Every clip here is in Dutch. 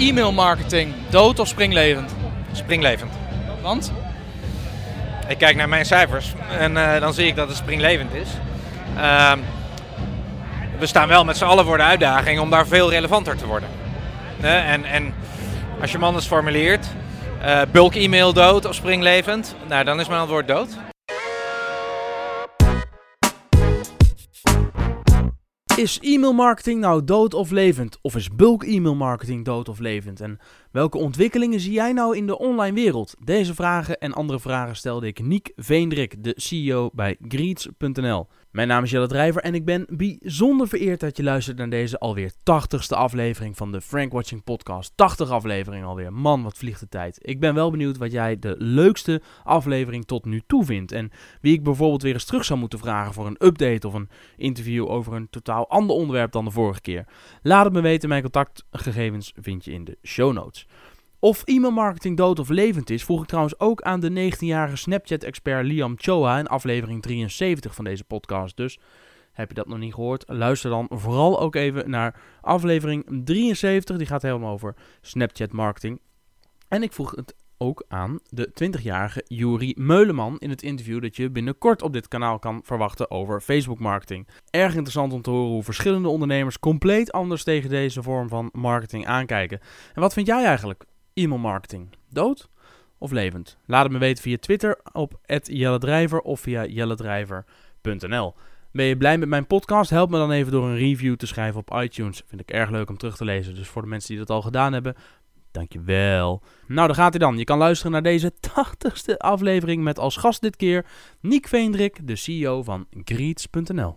e-mail marketing dood of springlevend? Springlevend. Want? Ik kijk naar mijn cijfers en uh, dan zie ik dat het springlevend is. Uh, we staan wel met z'n allen voor de uitdaging om daar veel relevanter te worden. Uh, en, en als je hem anders formuleert, uh, bulk e-mail dood of springlevend, nou dan is mijn antwoord dood. Is e-mail marketing nou dood of levend? Of is bulk e-mail marketing dood of levend? En welke ontwikkelingen zie jij nou in de online wereld? Deze vragen en andere vragen stelde ik Niek Veendrik, de CEO bij Greets.nl. Mijn naam is Jelle Drijver en ik ben bijzonder vereerd dat je luistert naar deze alweer 80ste aflevering van de Frank Watching Podcast. 80 afleveringen alweer. Man, wat vliegt de tijd. Ik ben wel benieuwd wat jij de leukste aflevering tot nu toe vindt. En wie ik bijvoorbeeld weer eens terug zou moeten vragen voor een update of een interview over een totaal ander onderwerp dan de vorige keer. Laat het me weten. Mijn contactgegevens vind je in de show notes. Of e-mailmarketing dood of levend is, vroeg ik trouwens ook aan de 19-jarige Snapchat-expert Liam Choa in aflevering 73 van deze podcast. Dus heb je dat nog niet gehoord? Luister dan vooral ook even naar aflevering 73. Die gaat helemaal over Snapchat marketing. En ik vroeg het ook aan de 20-jarige Juri Meuleman in het interview dat je binnenkort op dit kanaal kan verwachten over Facebook marketing. Erg interessant om te horen hoe verschillende ondernemers compleet anders tegen deze vorm van marketing aankijken. En wat vind jij eigenlijk? E-mail marketing. Dood of levend? Laat het me weten via Twitter op @jelledrijver of via jelledrijver.nl. Ben je blij met mijn podcast? Help me dan even door een review te schrijven op iTunes. Vind ik erg leuk om terug te lezen. Dus voor de mensen die dat al gedaan hebben, dankjewel. Nou, daar gaat hij dan. Je kan luisteren naar deze 80ste aflevering met als gast dit keer Niek Veendrik, de CEO van Greets.nl.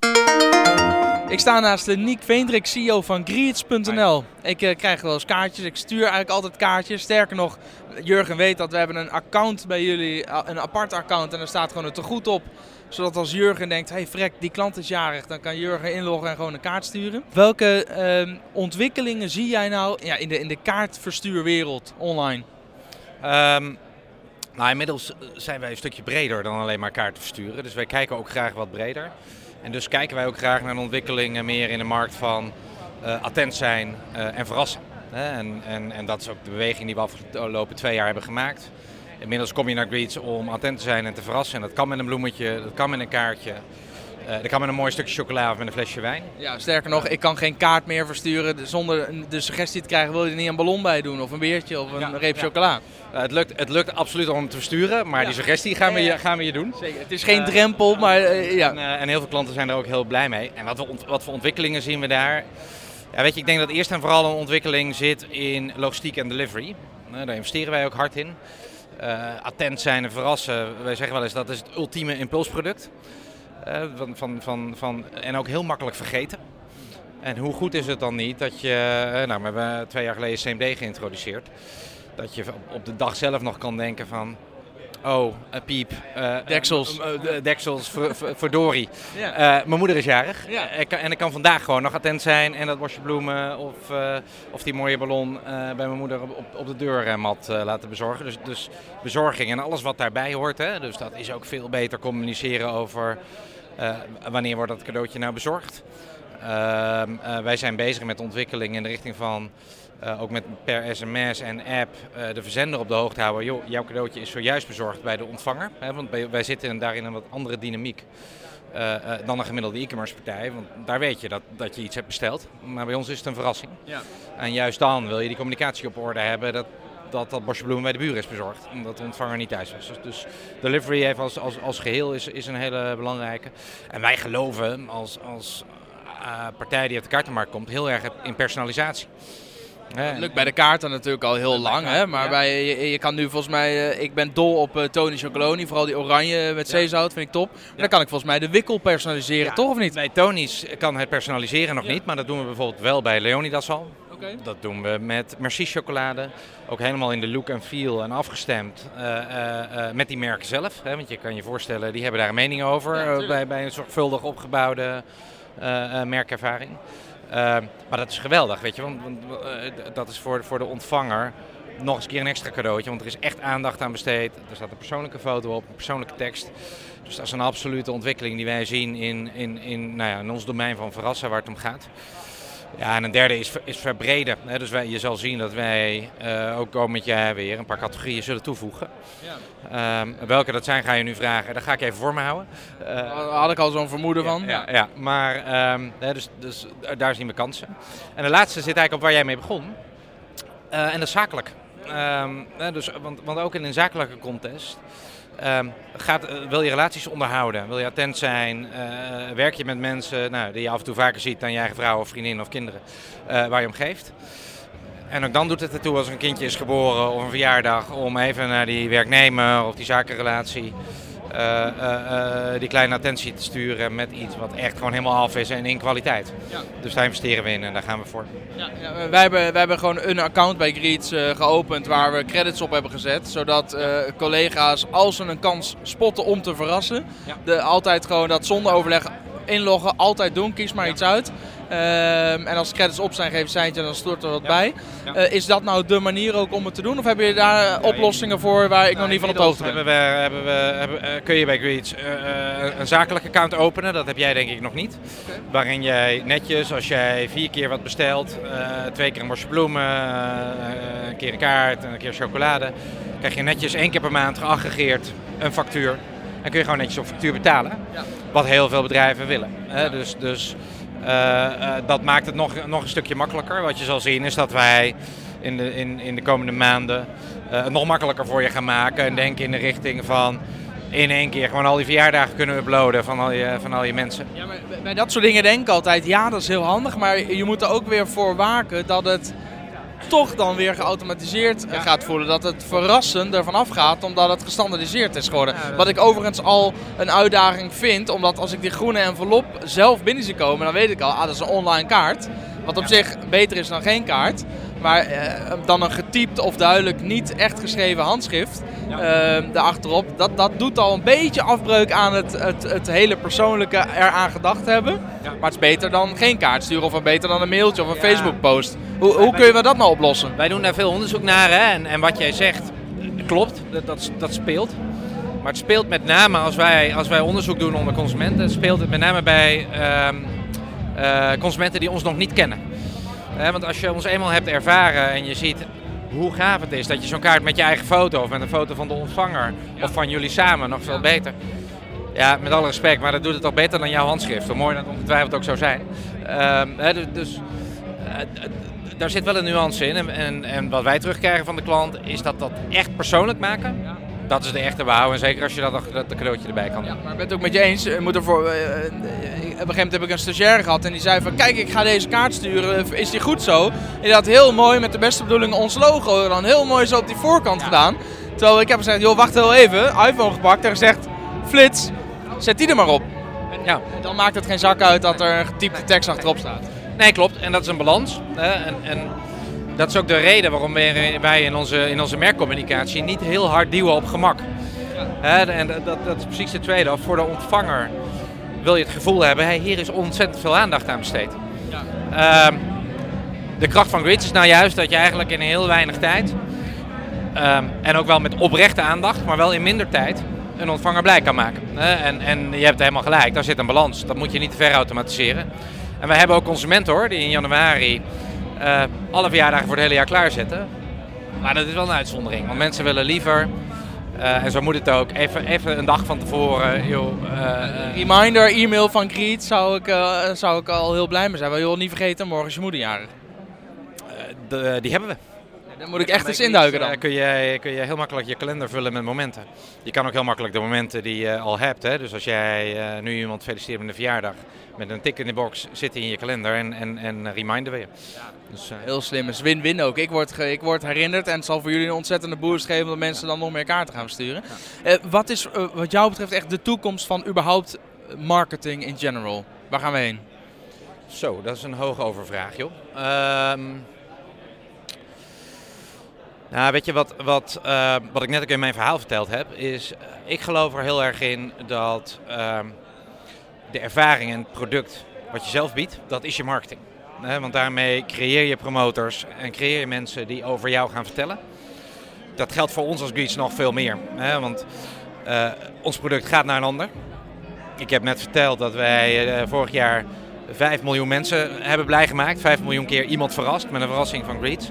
Ik sta naast de Niek Veendrik, CEO van Greets.nl. Ik uh, krijg wel eens kaartjes, ik stuur eigenlijk altijd kaartjes. Sterker nog, Jurgen weet dat we hebben een account bij jullie, een apart account en er staat gewoon een tegoed op. Zodat als Jurgen denkt, hey frek, die klant is jarig, dan kan Jurgen inloggen en gewoon een kaart sturen. Welke uh, ontwikkelingen zie jij nou ja, in, de, in de kaartverstuurwereld online? Um, nou, inmiddels zijn wij een stukje breder dan alleen maar kaarten versturen. Dus wij kijken ook graag wat breder. En dus kijken wij ook graag naar de ontwikkelingen meer in de markt van uh, attent zijn uh, en verrassen. En, en, en dat is ook de beweging die we afgelopen twee jaar hebben gemaakt. Inmiddels kom je naar Greets om attent te zijn en te verrassen. En dat kan met een bloemetje, dat kan met een kaartje. Uh, dat kan met een mooi stukje chocola of met een flesje wijn. Ja, sterker nog, ik kan geen kaart meer versturen zonder de suggestie te krijgen: wil je er niet een ballon bij doen, of een beertje, of een ja, reep ja. chocola? Uh, het, lukt, het lukt absoluut om te versturen, maar ja. die suggestie gaan we, je, gaan we je doen. Zeker. Het is geen uh, drempel, maar ja. En, en, heel veel klanten zijn er ook heel blij mee. En wat, we, wat voor ontwikkelingen zien we daar? Ja, weet je, ik denk dat eerst en vooral een ontwikkeling zit in logistiek en delivery. daar investeren wij ook hard in. attent zijn en verrassen, wij zeggen wel eens dat is het ultieme impulsproduct. Uh, van, van, van, van, en ook heel makkelijk vergeten. En hoe goed is het dan niet dat je, uh, nou we hebben twee jaar geleden CMD geïntroduceerd, dat je op de dag zelf nog kan denken van, oh uh, piep, deksels, deksels, verdorie, ja. mijn moeder is jarig ja. en ik kan vandaag gewoon nog attent zijn en dat bosje bloemen of, of die mooie ballon bij mijn moeder op, op de deurmat laten bezorgen. Dus, dus bezorging en alles wat daarbij hoort, hè? dus dat is ook veel beter communiceren over uh, wanneer wordt dat cadeautje nou bezorgd? Uh, uh, wij zijn bezig met ontwikkeling in de richting van uh, ook met per sms en app de verzender op de hoogte houden. Joh, jouw cadeautje is zojuist bezorgd bij de ontvanger. Hè, want wij, wij zitten daarin een wat andere dynamiek dan een gemiddelde e-commerce partij. Want daar weet je dat, dat je iets hebt besteld. Maar bij ons is het een verrassing. Ja. En juist dan wil je die communicatie op orde hebben. Dat, dat dat bosje bloemen bij de buren is bezorgd. Omdat de ontvanger niet thuis was. Dus, dus delivery heeft als, als, als geheel is, is een hele belangrijke. En wij geloven als, als uh, partij die uit de kaartenmarkt komt heel erg in personalisatie. Het lukt bij de kaarten natuurlijk al heel lang, hè? maar ja. bij, je, je, kan nu volgens mij, uh, ik ben dol op uh, Tony Chocoloni, vooral die oranje met zeezout vind ik top. Maar ja. dan kan ik volgens mij de wikkel personaliseren, ja. toch of niet? Bij Tony's kan het personaliseren nog niet, maar dat doen we bijvoorbeeld wel bij Leonidas al. Okay. Dat doen we met Merci chocolade. Ook helemaal in de look en feel en afgestemd uh, met die merken zelf. Hè? Want je kan je voorstellen, die hebben daar een mening over ja, bij, bij een zorgvuldig opgebouwde merkervaring. maar dat is geweldig, weet je, want, want dat is voor, voor de ontvanger nog eens een keer een extra cadeautje. Want er is echt aandacht aan besteed. Er staat een persoonlijke foto op, een persoonlijke tekst. Dus dat is een absolute ontwikkeling die wij zien in, in, in, nou ja, in ons domein van verrassen waar het om gaat. Ja, en een derde is, is verbreden. Hè. Dus wij, je zal zien dat wij uh, ook komend jaar weer een paar categorieën zullen toevoegen. Ja. Um, welke dat zijn ga je nu vragen. Dat ga ik even voor me houden. Uh, Daar had ik al zo'n vermoeden van. Ja, ja, maar um, dus, dus daar zien we kansen. En de laatste zit eigenlijk op waar jij mee begon. Uh, en dat is zakelijk. Um, dus, want, want ook in een zakelijke contest Um, gaat, uh, wil je relaties onderhouden? Wil je attent zijn? Uh, werk je met mensen nou, die je af en toe vaker ziet dan je eigen vrouw of vriendin of kinderen uh, waar je om geeft? En ook dan doet het ertoe als een kindje is geboren of een verjaardag om even naar die werknemer of die zakenrelatie uh, uh, die kleine attentie te sturen met iets wat echt gewoon helemaal af is en in kwaliteit. Ja. Dus daar investeren we in en daar gaan we voor. Ja, ja wij, hebben, wij hebben gewoon een account bij Greets geopend waar we credits op hebben gezet. Zodat collega's, als ze een kans spotten om te verrassen, de, altijd gewoon dat zonder overleg inloggen, altijd doen, kies maar iets uit. Um, en als credits op zijn, geef een seintje en dan stort er wat bij. Uh, is dat nou de manier ook om het te doen? Of hebben jullie daar ja, oplossingen voor waar ik nog niet van op de hoogte ben? Hebben we, hebben we, hebben, uh, kun je bij Greets uh, een zakelijk account openen? Dat heb jij denk ik nog niet. Okay. Waarin jij netjes, als jij vier keer wat bestelt, twee keer een bosje bloemen, een keer een kaart en een keer chocolade, krijg je netjes één keer per maand geaggregeerd een factuur. En kun je gewoon netjes op factuur betalen. Wat heel veel bedrijven willen. Dus, dus dat maakt het nog, nog een stukje makkelijker. Wat je zal zien is dat wij in de, in, in de komende maanden uh, het nog makkelijker voor je gaan maken. En denken in de richting van in één keer gewoon al die verjaardagen kunnen uploaden van al je, van al je mensen. Ja, maar bij dat soort dingen denk ik altijd, ja dat is heel handig. Maar je moet er ook weer voor waken dat het toch dan weer geautomatiseerd ja. gaat voelen. Dat het verrassen ervan afgaat omdat het gestandardiseerd is geworden. Ja, Wat ik overigens al een uitdaging vind, omdat als ik die groene envelop zelf binnen zie komen, dan weet ik al, ah, dat is een online kaart. Wat op zich beter is dan geen kaart. Maar eh, dan een getypt of duidelijk niet echt geschreven handschrift ja. uh, daarachterop. Dat, dat doet al een beetje afbreuk aan het, het, het hele persoonlijke eraan gedacht hebben. Ja. Maar het is beter dan geen kaart sturen of beter dan een mailtje of een. Facebook post. Hoe, hoe kunnen we dat nou oplossen? Wij doen daar veel onderzoek naar hè? En, en wat jij zegt klopt, dat, dat, dat speelt. Maar het speelt met name als wij, als wij onderzoek doen onder consumenten, speelt het met name bij um, uh, consumenten die ons nog niet kennen. Want als je ons eenmaal hebt ervaren en je ziet hoe gaaf het is dat je zo'n kaart met je eigen foto of met een foto van de ontvanger ja. of van jullie samen nog veel ja. beter. Ja, met alle respect, maar dat doet het toch beter dan jouw handschrift. Hoe mooi dat ongetwijfeld ook zou zijn. Uh, hè, dus uh, daar zit wel een nuance in. En, en, en, wat wij terugkrijgen van de klant is dat dat echt persoonlijk maken. Dat is de echte bouw. En zeker als je dat, dat cadeautje erbij kan doen. Ja, maar ik ben het ook met je eens. Moet ervoor, uh, op een gegeven moment heb ik een stagiair gehad en die zei van... Kijk, ik ga deze kaart sturen. Is die goed zo? En die had heel mooi met de beste bedoelingen ons logo dan heel mooi zo op die voorkant ja. gedaan. Terwijl ik heb gezegd, joh, wacht heel even. iPhone gepakt en gezegd, flits, zet die er maar op. En ja. dan maakt het geen zak uit dat er een getypte tekst achterop staat. Nee, klopt. En dat is een balans. Hè? En, en dat is ook de reden waarom wij in onze, in onze merkcommunicatie niet heel hard duwen op gemak. Ja. En dat, dat is precies de tweede. Voor de ontvanger wil je het gevoel hebben, hey, hier is ontzettend veel aandacht aan besteed. Ja. Um, de kracht van grids is nou juist dat je eigenlijk in heel weinig tijd, um, en ook wel met oprechte aandacht, maar wel in minder tijd, een ontvanger blij kan maken. En, en je hebt helemaal gelijk, daar zit een balans. Dat moet je niet te ver automatiseren. En wij hebben ook consumenten hoor, die in januari alle verjaardagen voor het hele jaar klaarzetten. Maar dat is wel een uitzondering, want mensen willen liever uh, en zo moet het ook. Even, even een dag van tevoren. Joh, uh, Reminder, e-mail van Greet zou ik, uh, zou ik al heel blij mee zijn. Maar joh, niet vergeten, morgen is je moederjarig. De, die hebben we. Dan moet ik echt eens induiken dan. kun, je, kun je heel makkelijk je kalender vullen met momenten. Je kan ook heel makkelijk de momenten die je al hebt. Hè? Dus als jij nu iemand feliciteert met een verjaardag met een tik in de box zit in je kalender en, en, en reminder weer. Ja. Dus, uh, Heel slim, is win-win ook. Ik word, ik word herinnerd en het zal voor jullie een ontzettende boost geven dat mensen dan nog meer kaarten gaan versturen. Ja. Uh, wat is uh, wat jou betreft echt de toekomst van überhaupt marketing in general? Waar gaan we heen? Zo, dat is een hoge overvraag joh. Um, nou, weet je wat, wat, uh, wat ik net ook in mijn verhaal verteld heb, is ik geloof er heel erg in dat uh, de ervaring en het product wat je zelf biedt, dat is je marketing. Want daarmee creëer je promotors en creëer je mensen die over jou gaan vertellen. Dat geldt voor ons als Greets nog veel meer. Want uh, ons product gaat naar een ander. Ik heb net verteld dat wij uh, vorig jaar 5 miljoen mensen hebben blij gemaakt. 5 miljoen keer iemand verrast met een verrassing van Greets.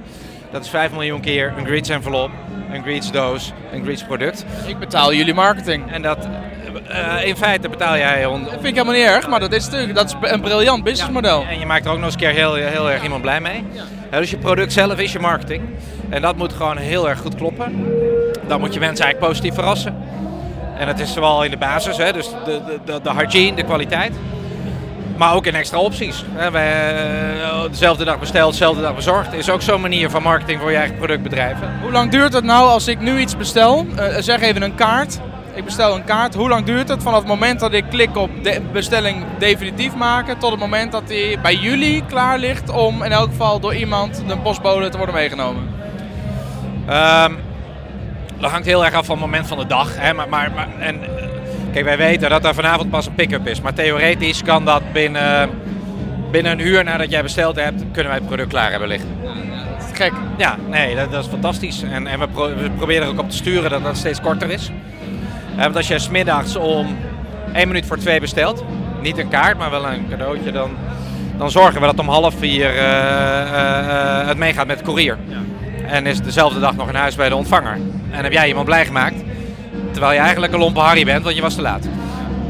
Dat is 5 miljoen keer een Greets envelop, een Greets doos, een Greets product. Ik betaal jullie marketing. En dat, uh, in feite betaal jij... Dat vind ik helemaal niet erg, maar dat is natuurlijk dat is een briljant businessmodel. Ja, en je maakt er ook nog eens een keer heel, heel erg iemand blij mee. Ja. dus je product zelf is je marketing. En dat moet gewoon heel erg goed kloppen. Dan moet je mensen eigenlijk positief verrassen. En dat is zowel in de basis, hè, dus de, de, de hygiene, de kwaliteit. Maar ook in extra opties. Wij, uh, dezelfde dag besteld, dezelfde dag bezorgd. Is ook zo'n manier van marketing voor je eigen productbedrijven. Hoe lang duurt het nou als ik nu iets bestel? Uh, zeg even een kaart. Ik bestel een kaart. Hoe lang duurt het vanaf het moment dat ik klik op de bestelling definitief maken tot het moment dat die bij jullie klaar ligt om in elk geval door iemand, de postbode, te worden meegenomen? Um, dat hangt heel erg af van het moment van de dag. Hè. Maar, maar, maar, en, kijk, wij weten dat er vanavond pas een pick-up is. Maar theoretisch kan dat binnen, binnen een uur nadat jij besteld hebt, kunnen wij het product klaar hebben liggen. dat is gek. Ja, nee, dat, dat is fantastisch. En, en we, we, proberen er ook op te sturen dat dat steeds korter is. Want als je smiddags om 1 minuut voor 2 bestelt, niet een kaart, maar wel een cadeautje, dan, dan zorgen we dat om half vier uh, uh, het meegaat met de courier. Ja. En is dezelfde dag nog in huis bij de ontvanger. En heb jij iemand blij gemaakt. Terwijl je eigenlijk een lompe Harry bent, want je was te laat.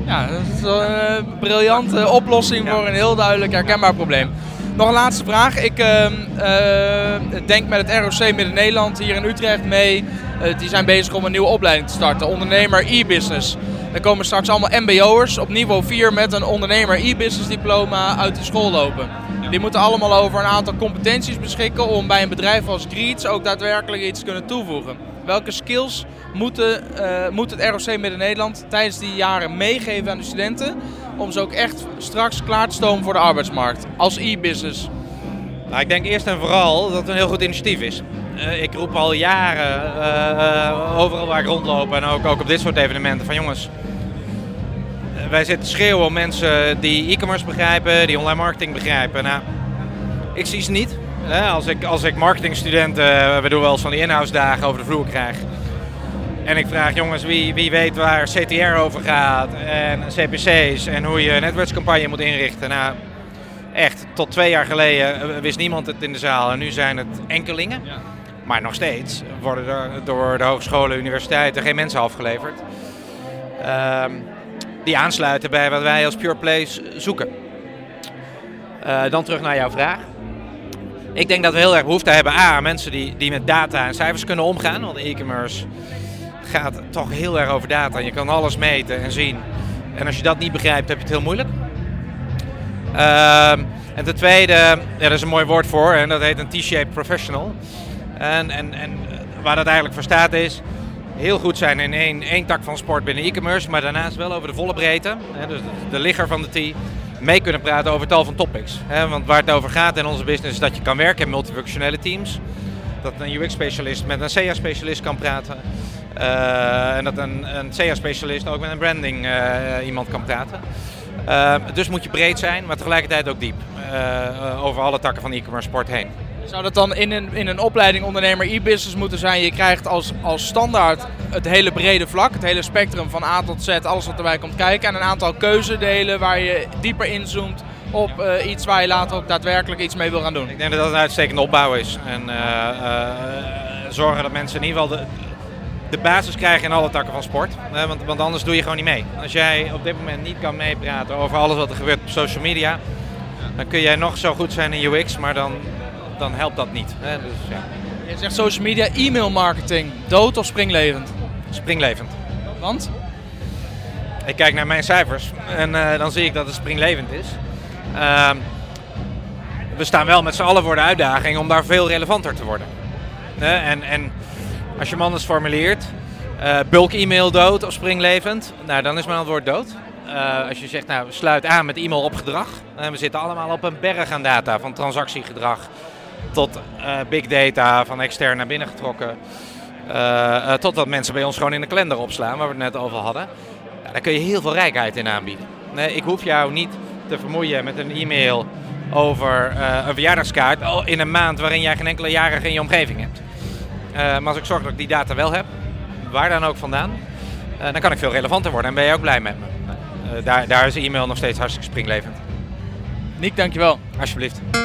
Ja, dat is een briljante oplossing voor een heel duidelijk herkenbaar probleem. Nog een laatste vraag. Ik uh, uh, denk met het ROC Midden-Nederland hier in Utrecht mee. Uh, die zijn bezig om een nieuwe opleiding te starten. Ondernemer e-business. Er komen straks allemaal mbo'ers op niveau 4 met een ondernemer e-business diploma uit de school lopen. Die moeten allemaal over een aantal competenties beschikken om bij een bedrijf als Greets ook daadwerkelijk iets te kunnen toevoegen. Welke skills moeten, uh, moet het ROC Midden-Nederland tijdens die jaren meegeven aan de studenten om ze ook echt straks klaar te stomen voor de arbeidsmarkt als e-business? Nou, ik denk eerst en vooral dat het een heel goed initiatief is. Uh, ik roep al jaren uh, overal waar ik rondloop en ook, ook op dit soort evenementen van jongens, wij zitten schreeuwen om mensen die e-commerce begrijpen, die online marketing begrijpen. Nou, ik zie ze niet. Als ik, als ik marketingstudenten, we doen wel eens van die in-house dagen over de vloer krijg. En ik vraag jongens, wie, wie weet waar CTR over gaat en CPC's en hoe je een netwerkscampagne moet inrichten. Nou, echt, tot twee jaar geleden eh, wist niemand het in de zaal en nu zijn het enkelingen. Ja. Maar nog steeds worden er door de hogescholen en universiteiten geen mensen afgeleverd. Um, die aansluiten bij wat wij als Pure Plays zoeken. Uh, dan terug naar jouw vraag. Ik denk dat we heel erg behoefte hebben aan mensen die, die met data en cijfers kunnen omgaan. Want e-commerce gaat toch heel erg over data. Je kan alles meten en zien. En als je dat niet begrijpt, heb je het heel moeilijk. Uh, en ten tweede, ja, er is een mooi woord voor en dat heet een T-shaped professional. En, en, en waar dat eigenlijk voor staat is, heel goed zijn in één, één tak van sport binnen e-commerce, maar daarnaast wel over de volle breedte. Hè, dus de ligger van de T mee kunnen praten over tal van topics. Hè, want waar het over gaat in onze business is dat je kan werken in multifunctionele teams. Dat een UX-specialist met een CA-specialist kan praten. Uh, en dat een, een CA-specialist ook met een branding uh, iemand kan praten. Uh, dus moet je breed zijn, maar tegelijkertijd ook diep. over alle takken van e-commerce sport heen. Zou dat dan in een, in een opleiding ondernemer e-business moeten zijn? Je krijgt als, als standaard het hele brede vlak, het hele spectrum van A tot Z, alles wat erbij komt kijken. En een aantal keuzedelen waar je dieper inzoomt op uh, iets waar je later ook daadwerkelijk iets mee wil gaan doen. Ik denk dat dat een uitstekende opbouw is. En uh, uh, zorgen dat mensen in ieder geval de, de basis krijgen in alle takken van sport. Want, want anders doe je gewoon niet mee. Als jij op dit moment niet kan meepraten over alles wat er gebeurt op social media, dan kun jij nog zo goed zijn in UX, maar dan dan helpt dat niet. Hè? Dus, ja. Je zegt social media, e-mail marketing, dood of springlevend? Springlevend. Want? Ik kijk naar mijn cijfers en uh, dan zie ik dat het springlevend is. Uh, we staan wel met z'n allen voor de uitdaging om daar veel relevanter te worden. Uh, en, en als je hem anders formuleert, uh, bulk e-mail dood of springlevend, nou dan is mijn antwoord dood. Uh, als je zegt, nou sluit aan met e-mail op gedrag. Uh, we zitten allemaal op een berg aan data van transactiegedrag, tot uh, big data van extern naar binnen getrokken. Uh, totdat mensen bij ons gewoon in de kalender opslaan, waar we het net over hadden. Ja, daar kun je heel veel rijkheid in aanbieden. Nee, ik hoef jou niet te vermoeien met een e-mail over een verjaardagskaart in een maand waarin jij geen enkele jarige in je omgeving hebt. maar als ik zorg dat ik die data wel heb, waar dan ook vandaan, dan kan ik veel relevanter worden en ben je ook blij met me. daar, daar is e-mail nog steeds hartstikke springlevend. Nick, dankjewel. Alsjeblieft.